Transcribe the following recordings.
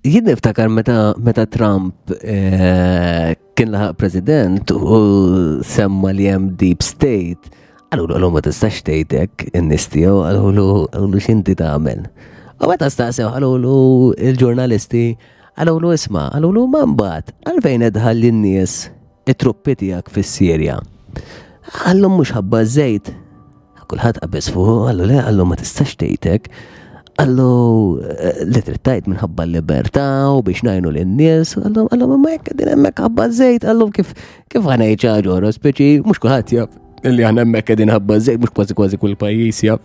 Jien niftakar meta meta Trump eh, kien laħaq president u semma li hemm deep state, għallu għallu ma tistax tgħidek in-nies tiegħu għallu għallu x'inti tagħmel. U meta staqsew għallu il-ġurnalisti għallu isma' għallu ma mbagħad għalfejn edħal lin-nies it-truppi tiegħek fis-Sirja. Għallhom mhux ħabba żejt. Kulħadd qabeż fuq, għallu le, għallu ma tistax tgħidek. Għallu eh, li trid tgħid minħabba l-libertà u biex ngħinu lin-nies, għallu għallu ma jekk din hemmhekk ħabba żejt, għallu kif kif ħanejt ċaġora, speċi mhux kulħadd jaf. Illi aħna hemmhekk qegħdin ħabba żejt mhux kważi kważi kull pajjiż jaf.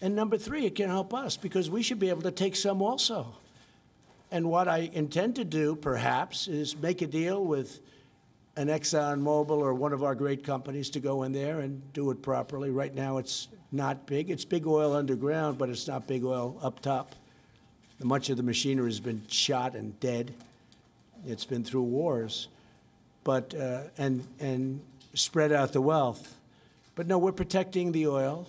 And number three, it can help us because we should be able to take some also. And what I intend to do, perhaps, is make a deal with an Exxon Mobil or one of our great companies to go in there and do it properly. Right now, it's not big. It's big oil underground, but it's not big oil up top. Much of the machinery has been shot and dead. It's been through wars, but uh, and and spread out the wealth. But no, we're protecting the oil.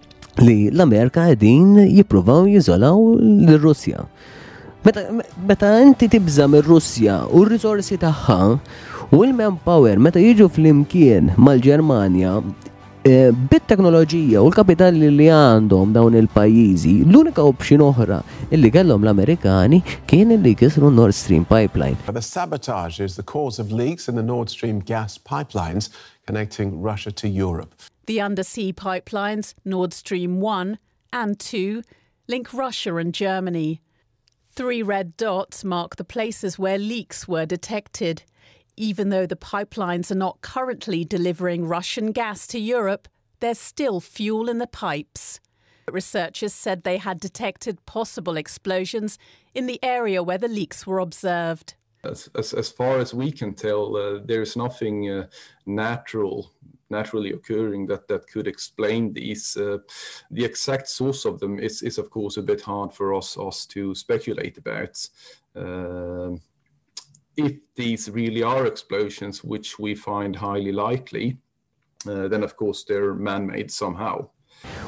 li l-Amerika qegħdin jippruvaw jiżolaw l-Russja. Meta inti tibża mir-Russja u r-risorsi tagħha u l-manpower meta jiġu fl-imkien mal-Ġermanja eh, bit-teknoloġija u l-kapital li għandhom dawn il-pajjiżi, l-unika option oħra illi kellhom l-Amerikani kien li kisru Nord Stream pipeline. The sabotage is the cause of leaks in the Nord Stream gas pipelines connecting Russia to Europe. The undersea pipelines Nord Stream 1 and 2 link Russia and Germany. Three red dots mark the places where leaks were detected. Even though the pipelines are not currently delivering Russian gas to Europe, there's still fuel in the pipes. Researchers said they had detected possible explosions in the area where the leaks were observed. As, as, as far as we can tell, uh, there is nothing uh, natural naturally occurring that that could explain these. Uh, the exact source of them is, is of course a bit hard for us us to speculate about. Um, if these really are explosions, which we find highly likely, uh, then of course they're man-made somehow.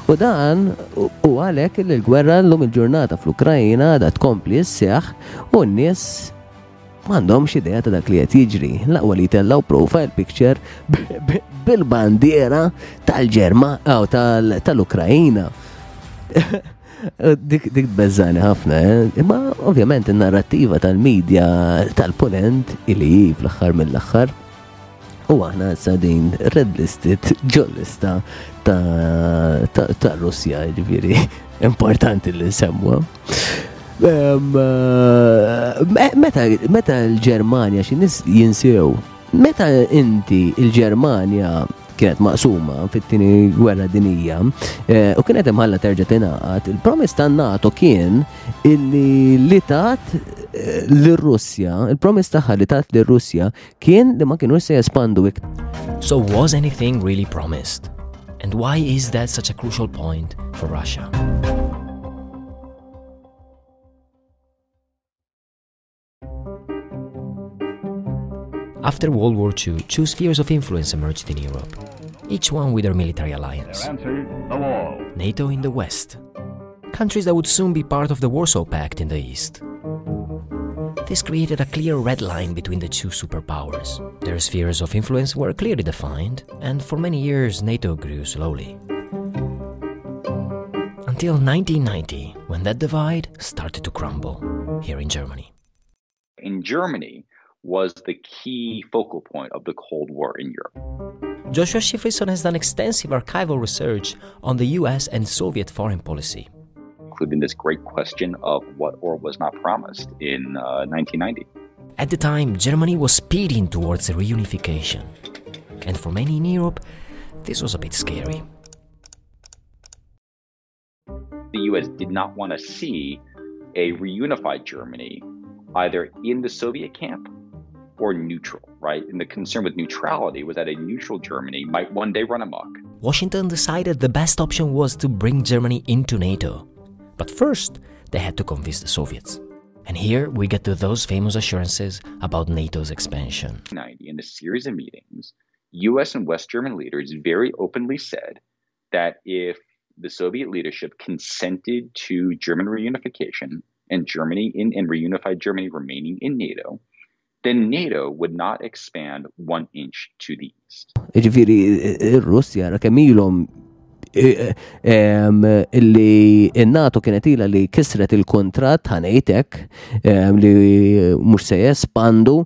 U dan u għalek li l-gwerra l-lum il-ġurnata fl-Ukrajina da tkompli s-seħ u n-nis mandomx ideja ta' dak li qed jiġri. Laqwa li tellaw profile picture bil-bandiera tal-ġerma aw tal-Ukrajina. Dik dik bezzani ħafna, eh? imma ovvjament in-narrattiva tal-medja tal-ponent il-li fl-axħar mill-axħar U aħna issa din red listed ġol-lista ta' Russja, ġifieri importanti li nsemmuha. Ehm, eh, meta l-Ġermanja xi nis jinsew, meta inti l-Ġermanja kienet maqsuma fit-tieni gwerra dinija eh, u kienet imħalla terġa' tingħaqad, il-promis tan-NATO kien illi li tat eh, l-Russja, il-promis tagħha li tat l-Russja kien li ma kienu se jespandu So was anything really promised? And why is that such a crucial point for Russia? After World War II, two spheres of influence emerged in Europe, each one with their military alliance. NATO in the west, countries that would soon be part of the Warsaw Pact in the east. This created a clear red line between the two superpowers. Their spheres of influence were clearly defined, and for many years NATO grew slowly. Until 1990, when that divide started to crumble here in Germany. In Germany, was the key focal point of the Cold War in Europe. Joshua Shifrison has done extensive archival research on the US and Soviet foreign policy, including this great question of what or was not promised in uh, 1990. At the time, Germany was speeding towards reunification. And for many in Europe, this was a bit scary. The US did not want to see a reunified Germany either in the Soviet camp or neutral, right? And the concern with neutrality was that a neutral Germany might one day run amok. Washington decided the best option was to bring Germany into NATO. But first, they had to convince the Soviets. And here we get to those famous assurances about NATO's expansion. in a series of meetings, US and West German leaders very openly said that if the Soviet leadership consented to German reunification and Germany in, and reunified Germany remaining in NATO, then NATO would not expand one inch to the east. Ġifiri, il-Russja ra kemm ilhom illi il-NATO kienet ila li kisret il-kontrat ħanejtek li mux se jespandu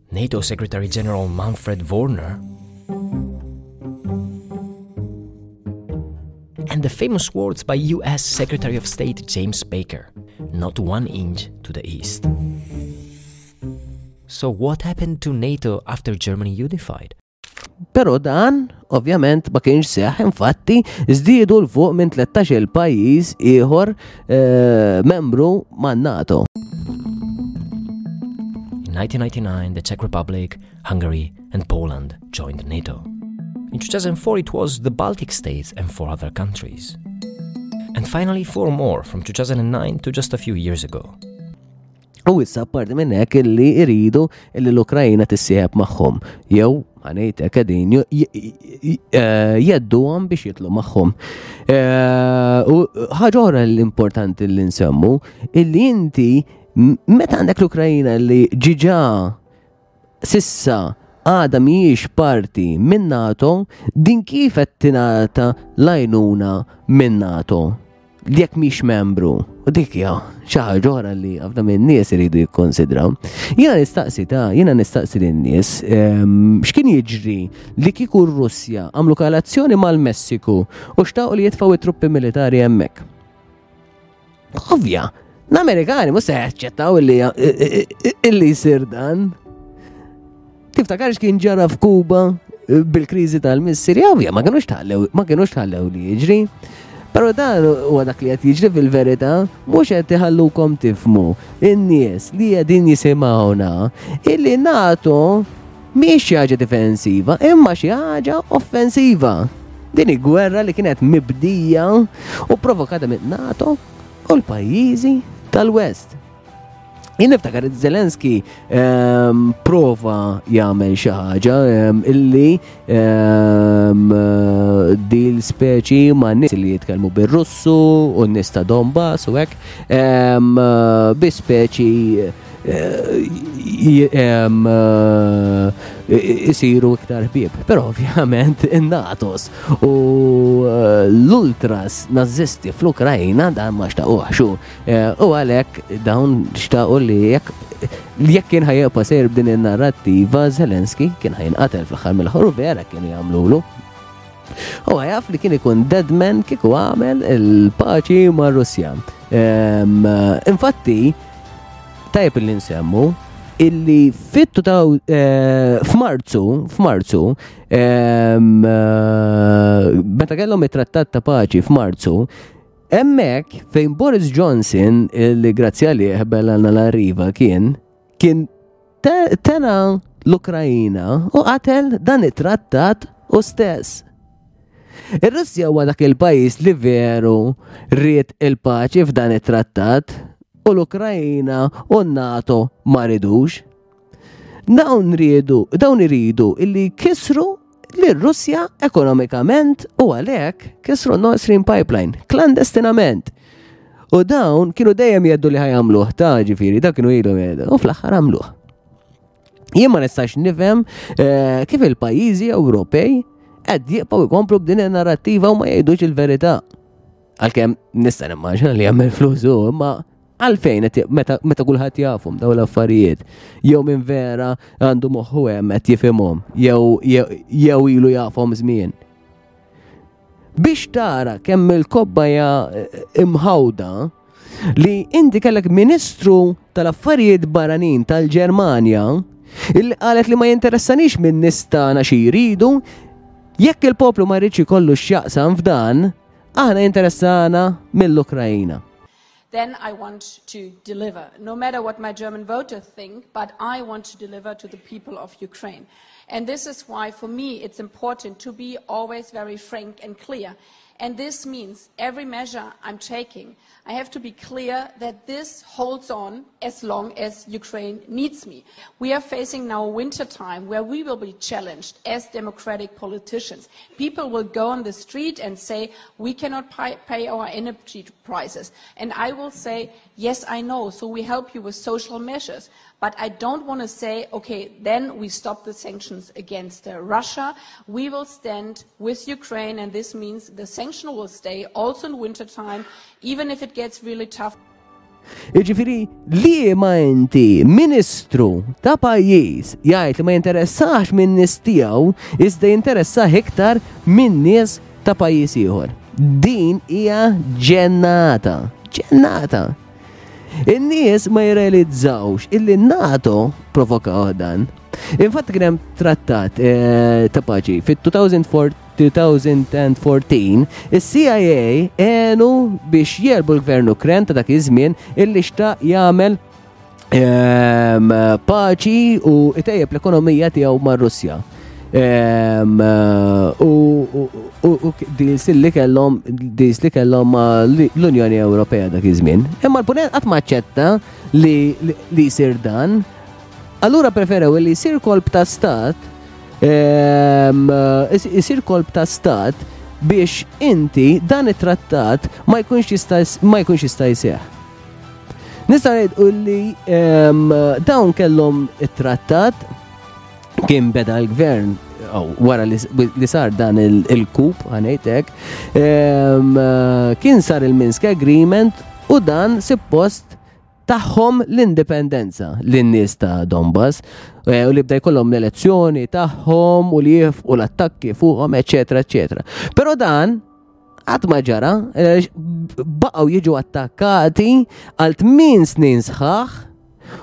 NATO Secretary General Manfred Warner, and the famous words by US Secretary of State James Baker not one inch to the east. So, what happened to NATO after Germany unified? Pero dan, ovvjament, ma kienx seħ, infatti, zdidu l-fuq minn 13 il-pajis ieħor eh, membru man NATO. In 1999, the Czech Republic, Hungary, and Poland joined NATO. In 2004, it was the Baltic states and four other countries. And finally, four more from 2009 to just a few years ago. U issa apparti minn hekk illi iridu illi l-Ukrajina tissieħeb magħhom jew ħanejt hekk qegħdin eh, jedduhom biex jitlu magħhom. Eh, u ħaġa oħra l-importanti li nsemmu illi inti meta għandek l-Ukrajina li ġiġa s'issa għadha mhijiex parti min-NATO, din kif qed tingħata l-għajnuna min-NATO? Jekk mhix membru, u dik hija xi ħaġa oħra li ħafna minn nies iridu jikkonsidraw. Jiena nistaqsi ta' jiena nistaqsi lin-nies ehm, x'kien jiġri li kieku r-Russja għamlu kalazzjoni mal-Messiku u xtaqu li jitfgħu it-truppi militari hemmhekk. Ovvja, l-Amerikani mhux se jaċċettaw illi jsir dan. Tiftakar x'kien ġara f'Kuba eh, bil-kriżi tal-missiri, ovvja, ma kienux tħallew, ma kienux tħallew li jiġri. Pero dan huwa dak li qed jiġri fil-verità, mhux qed iħallukom tifmu in-nies li qegħdin jisimgħuna illi nagħtu Mhix xi ħaġa difensiva, imma xi ħaġa offensiva. Din hi gwerra li kienet mibdija u provokata minn NATO u l-pajjiżi tal-West. Jien niftakar Zelenski ehm, prova jagħmel xi ħaġa ehm, illi ehm, dil speċi ma' nies li jitkellmu bir-Russu u n-nies ta' Donbass u hekk bi speċi isiru iktar ħbieb. Però ovvjament in-natos u eh, l-ultras nazzisti fl-Ukrajna dan ma xtaquħxu. Eh, u għalek dawn xtaqu li jekk jekk kien ħajja sejr b'din in-narrattiva Zelenski kien ħajn qatel fl-aħħar mill-ħor vera kienu jagħmlulu Huwa jaf li kien ikun dead man kieku għamel il-paċi ma' Russja. Ehm, infatti, tajb li nsemmu, illi fittu ta' eh, f'Marzu, f'Marzu, ehm, eh, meta kellhom it-trattat ta' paċi f'Marzu, emmek fejn Boris Johnson, il-grazzja li bella l-arriva kien, kien tena l-Ukrajina u qatel dan it-trattat u stess. Ir-Russja huwa dak il-pajjiż li veru rrit il-paċi f'dan it-trattat u l-Ukrajina u n-NATO ma ridux. Dawn ridu, dawn iridu illi kisru lir-Russja ekonomikament u għalhekk kisru Nord Stream Pipeline klandestinament. U dawn kienu dejjem jeddu li ħajamluħ, ta' ġifiri, da' kienu jidhom jeddu, u fl-axħar għamluħ. Jien ma nistax nifhem eh, kif il-pajjiżi Ewropej qed jibqgħu jkomplu b'din in-narrattiva u ma jgħidux il-verità. Għalkemm nista' nimmaġina li jagħmel flus u imma għalfejn meta kulħadd jafhom daw l-affarijiet jew minn vera għandu moħħu hemm qed jifhimhom jew ilu jafhom żmien. Biex tara kemm il-kobba hija eh, imħawda li inti kellek Ministru tal-Affarijiet Barranin tal-Ġermanja il qalet li ma jinteressanix minn nistana xi jridu jekk il-poplu ma rridx ikollu x'jaqsam f'dan aħna interessana mill ukrajina then I want to deliver, no matter what my German voters think, but I want to deliver to the people of Ukraine. And this is why, for me, it's important to be always very frank and clear. And this means every measure I'm taking, I have to be clear that this holds on as long as Ukraine needs me. We are facing now winter time where we will be challenged as democratic politicians. People will go on the street and say, we cannot pay our energy prices. And I will say, yes, I know, so we help you with social measures. But I don't want to say, okay, then we stop the sanctions against uh, Russia. We will stand with Ukraine, and this means the sanction will stay also in winter time, even if it gets really tough. Iġifiri, li ma inti ministru ta' pajjiż jgħid li ma jinteressax minn nies tiegħu, iżda jinteressax iktar minn nies ta' pajjiż ieħor. Din hija ġennata. Ġennata. In-nies ma jirrealizzawx illi NATO provokaw dan. Infatti kien hemm trattat eh, ta' paċi fit-2014 is-CIA għenu biex jelbu l-gvern Ukren ta' dak iż-żmien illi xtaq jagħmel ehm, paċi u itejjeb l-ekonomija tiegħu mar-Russja. Ehm, u dils li kellhom dils li kellhom l-Unjoni Ewropea dak iż-żmien. Imma l-punent qatt maċċetta li jsir dan. Allura preferew li jsir kolb ta' stat ehm, isir kolb ta' stat biex inti dan it-trattat ma jkunx jista' jseħ. Nista' ngħid u li ehm, dawn kellhom it-trattat kien beda l-gvern oh, wara li sar dan il-kup għanajtek ehm, kien sar il-Minsk Agreement u dan suppost taħħom l-indipendenza l-nies ta' Donbass eh, u li bda jkollhom l-elezzjoni tagħhom u li jifqu l-attakki fuqhom, eċetera, eċetera. Però dan Għad ma ġara, eh, baqaw jiġu attakkati għal 8 snin sħaħ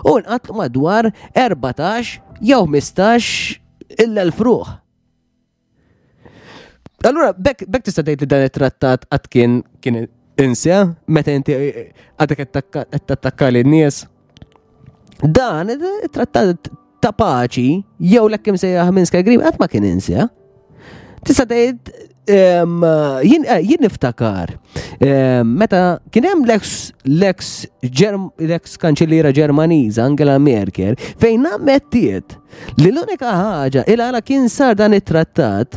u nqatlu madwar 14 jew 15 il-elf ruħ. Allura, bekk bek tista' tgħid li dan it-trattat għad kien kien insja meta inti eh, għadek attakka lin-nies Dan, trattat ta' paċi, jew l-ekkim sejjaħ Minsk Agreement, għat ma kien insja. Tista' tgħid eh, jien niftakar meta kien hemm l-eks l-eks kanċilliera Ġermaniża Angela Merkel fejn ammettiet li l-unika ħaġa il għala kien sar dan it-trattat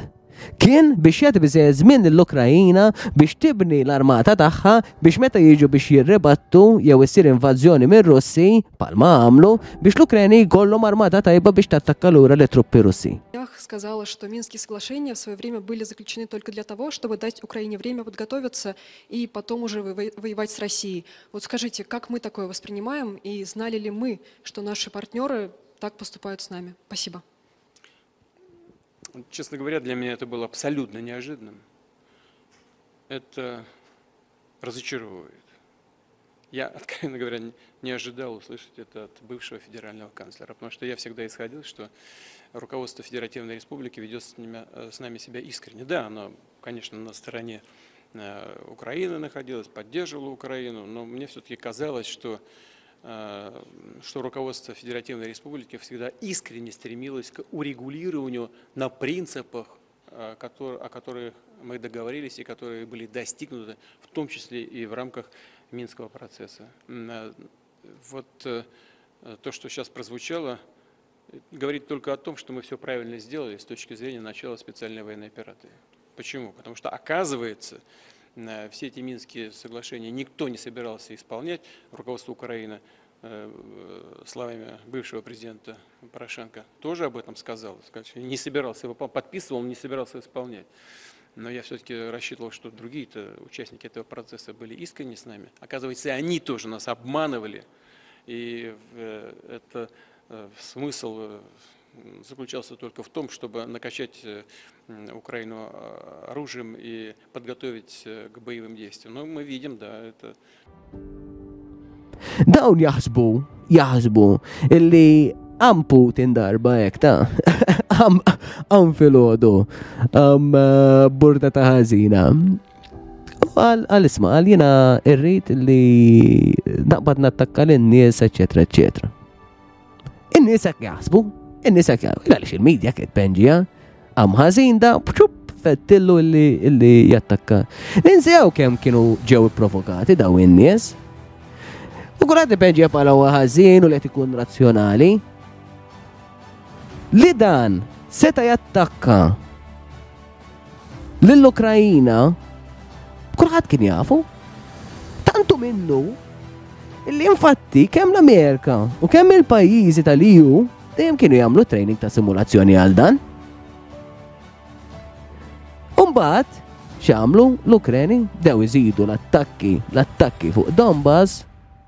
kien biex jatbi żmien l-Ukrajina biex tibni l-armata tagħha biex meta jiġu biex jirribattu jew issir invażjoni minn Russi palma għamlu biex l-Ukrajni jkollhom armata tajba biex tattakka lura l truppi Russi. сказала, что Минские соглашения в свое время были заключены только для того, чтобы дать Украине время подготовиться и потом уже воевать с Россией. Вот скажите, как мы такое воспринимаем и знали ли мы, что наши партнеры так поступают с нами? Спасибо. Честно говоря, для меня это было абсолютно неожиданным. Это разочаровывает. Я, откровенно говоря, не ожидал услышать это от бывшего федерального канцлера, потому что я всегда исходил, что руководство Федеративной Республики ведет с, ними, э, с нами себя искренне. Да, оно, конечно, на стороне э, Украины находилось, поддерживало Украину, но мне все-таки казалось, что что руководство Федеративной Республики всегда искренне стремилось к урегулированию на принципах, э, о которых мы договорились и которые были достигнуты, в том числе и в рамках Минского процесса. Э, вот э, то, что сейчас прозвучало, говорит только о том, что мы все правильно сделали с точки зрения начала специальной военной операции. Почему? Потому что оказывается, Э, все эти Минские соглашения никто не собирался исполнять, руководство Украины э, э, словами бывшего президента Порошенко тоже об этом сказал, сказал не собирался его подписывал, не собирался исполнять. Но я все-таки рассчитывал, что другие-то участники этого процесса были искренни с нами. Оказывается, они тоже нас обманывали. И это смысл заключался только в том, чтобы накачать Украину оружием и подготовить к боевым действиям. Но мы видим, да, это... Dawn jaħsbu, jaħsbu, illi għam Putin darba jek ta' għam fil-ħodu, għam burda ta' ħazina. Għal, għal isma, għal jina irrit li naqbad nattakka l-nies, eccetera, eccetera. In-nies hekk jaħsbu, in-nies hekk jaħsbu, għaliex il-medja kif penġija, għam ħażin da, bċup, fettillu li jattakka. Ninsew kemm kienu ġew provokati daw in-nies. U kurat ipenġija pala u ħażin u li ikun razzjonali. Li dan seta jattakka Lill-Ukrajina kulħadd kien jafu. Tantu minnu illi infatti kemm l-Amerika u kemm il-pajjiżi tal-EU dejjem kienu jagħmlu training ta' simulazzjoni għal dan. Umbat, xamlu l-Ukreni dew iżidu l-attakki, l-attakki fuq Donbass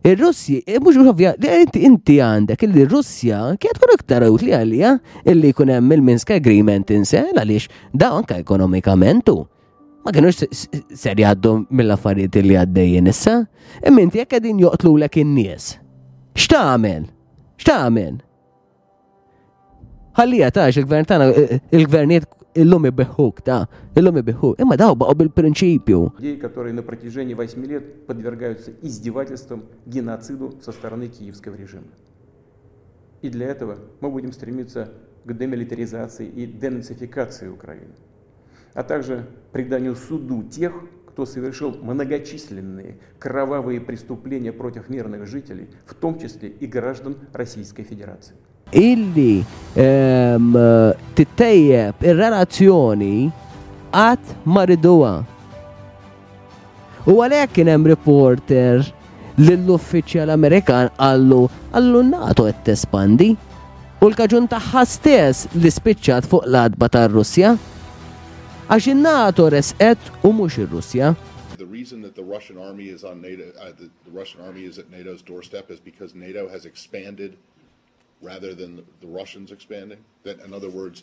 Ir-Russi, eh, mhux ovvja, inti għandek illi r-Russja kienet tkun iktar utli għalija illi jkun hemm il-Minsk Agreement insel għaliex daw anke ekonomikament u ma kienux ser jgħaddu mill-affarijiet li għaddejjin issa. Imma inti jekk qegħdin joqtlulek in-nies. X'tagħmel? X'tagħmel? Ħallija tax il-gvern tagħna il-gvernijiet illum ibeħħuk ta' illum ibeħħuk. Imma daw baqgħu bil-prinċipju. Dej которые на протяжении 8 лет подвергаются издевательствам, геноциду со стороны киевского режима. И для этого мы будем стремиться к демилитаризации и денацификации Украины, а также приданию суду тех, кто совершил многочисленные кровавые преступления против мирных жителей, в том числе и граждан Российской Федерации. illi tittejjeb ir-relazzjoni għat mariduwa. U għalhekk kien hemm reporter lill-uffiċjal Amerikan qallu għallu NATO qed tespandi. U l-kaġun tagħha stess li spiċċat fuq l-adba tar-Russja. Għax in-NATO resqet u mhux ir-Russja. The reason that the Russian army is on NATO, uh, the, the Russian army is at NATO's doorstep is because NATO has expanded rather than the Russians expanding. That, in other words,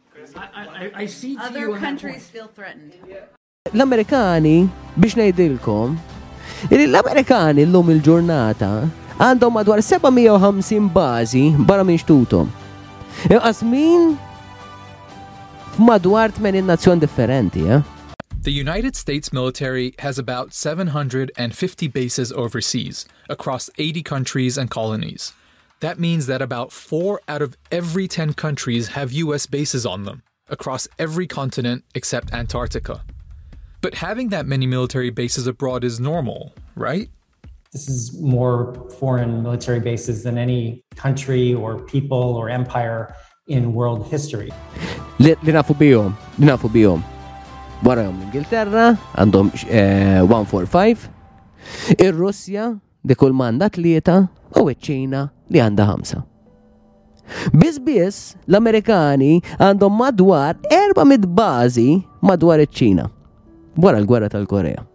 L-Amerikani, biex ngħidilkom, l-Amerikani llum il-ġurnata għandhom madwar 750 bażi barra minn xtutom. Imqasmin f'madwar 80 nazzjon differenti, eh? The United States military has about 750 bases overseas across 80 countries and colonies. That means that about 4 out of every 10 countries have US bases on them, across every continent except Antarctica. But having that many military bases abroad is normal, right? this is more foreign military bases than any country or people or empire in world history. Li nafu bijom, li nafu bijom. l-Ingilterra, għandhom 145, In russja li kull manda tlieta u iċ-Ċina li għandha ħamsa. Biss biss l-Amerikani għandhom madwar 400 bażi madwar iċ-Ċina wara l-gwerra tal-Korea.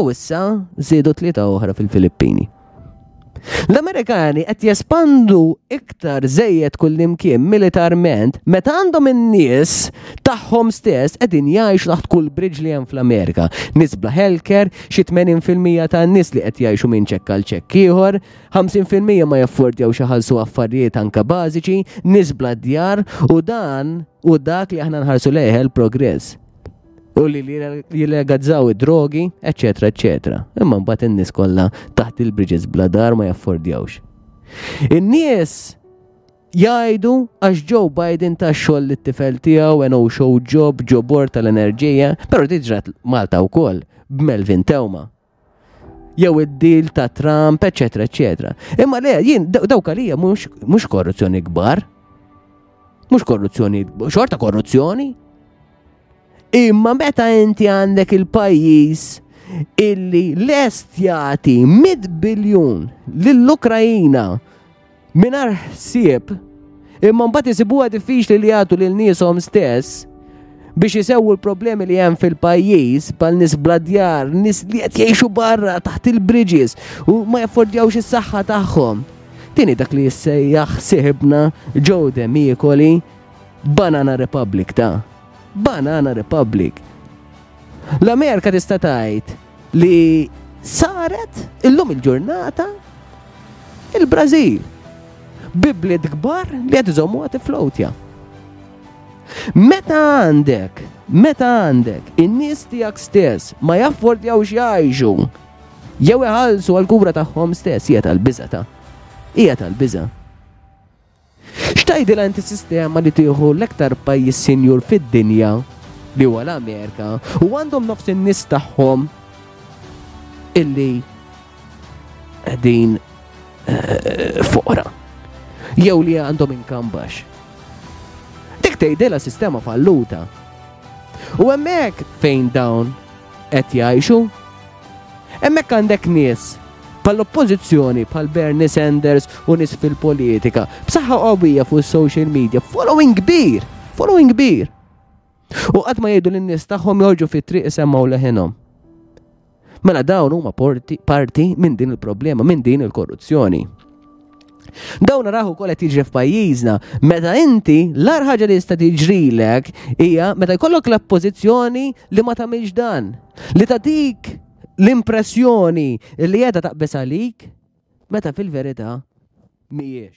U issa żiedu tlieta oħra fil-Filippini. L-Amerikani qed jespandu iktar żejjed kullimkien militarment meta għandhom in-nies tagħhom stess qegħdin jgħixu taħt kull bridge li hemm fl-Amerika. Nies bla ħelker, xi 80% tan-nies li qed jgħixu minn ċekk għal ċekk ieħor, 50% ma jaffordjaw xi ħalsu affarijiet anke bażiċi, nies bla djar u dan u dak li aħna nħarsu lejh il-progress. u li jilegazzaw id-drogi, eccetera, eccetera. Imma mbagħad in-nies kollha taħt il-bridges bla dar ma jaffordjawx. In-nies jgħidu għax Joe Biden ta' xogħol li t-tifel tiegħu eno show job ġobor tal-enerġija, però tiġrat Malta wkoll b'Melvin Tewma jew id-dil ta' Trump, eċetera, eċetera. Imma le, jien dawk għalija mhux korruzzjoni kbar. Mhux korruzzjoni, xorta korruzzjoni. Imma meta inti għandek il-pajjiż illi lest jagħti 100 biljun lill-Ukrajina Mingħajr ħsieb, imma mbagħad isibuha diffiċli li jagħtu lil nieshom stess biex isewwu l-problemi li hemm fil-pajjiż bħal nies bladjar, nies li qed jgħixu barra taħt il-bridges u ma jaffordjawx is-saħħa tagħhom. Tieni dak li jissejjaħ siħibna Joe Demikoli Banana Republic ta' Banana Republic. L-Amerika tista' tgħid Li saret illum il-ġurnata il-Brażil. Biblit kbar li qed iżommu għati flowtja. Meta għandek, meta għandek, in-nies tiegħek stess ma jaffordjaw jgħixu jew iħallsu għal kura tagħhom stess hija tal-biża ta' hija tal-biża. X'tgħidilha inti sistema li tieħu l-aktar pajjiż sinjur fid-dinja li huwa l-Amerika u għandhom nofs in-nies tagħhom illi qegħdin eh, foqra jew li għandhom inkambax. Dik tgħidilha sistema falluta. U hemmhekk fejn dawn qed jgħixu Hemmhekk għandek nies bħall-oppożizzjoni bħal Bernie Sanders u nies fil-politika, b'saħħa qawwija fuq is-social media, following kbir, following kbir. U qatt ma jgħidu lin-nies tagħhom jorġu fit-triq isemmaw leħinhom. Mela dawn huma parti minn din il-problema, minn din il-korruzzjoni. Dawn naraw ukoll qed jiġri f'pajjiżna. Meta inti l-ar ħaġa li jista' tiġrilek hija meta jkollok l-appożizzjoni li ma tagħmilx dan. Li tagħtik l-impressjoni li qiegħda taqbeż għalik meta fil-verità mhijiex.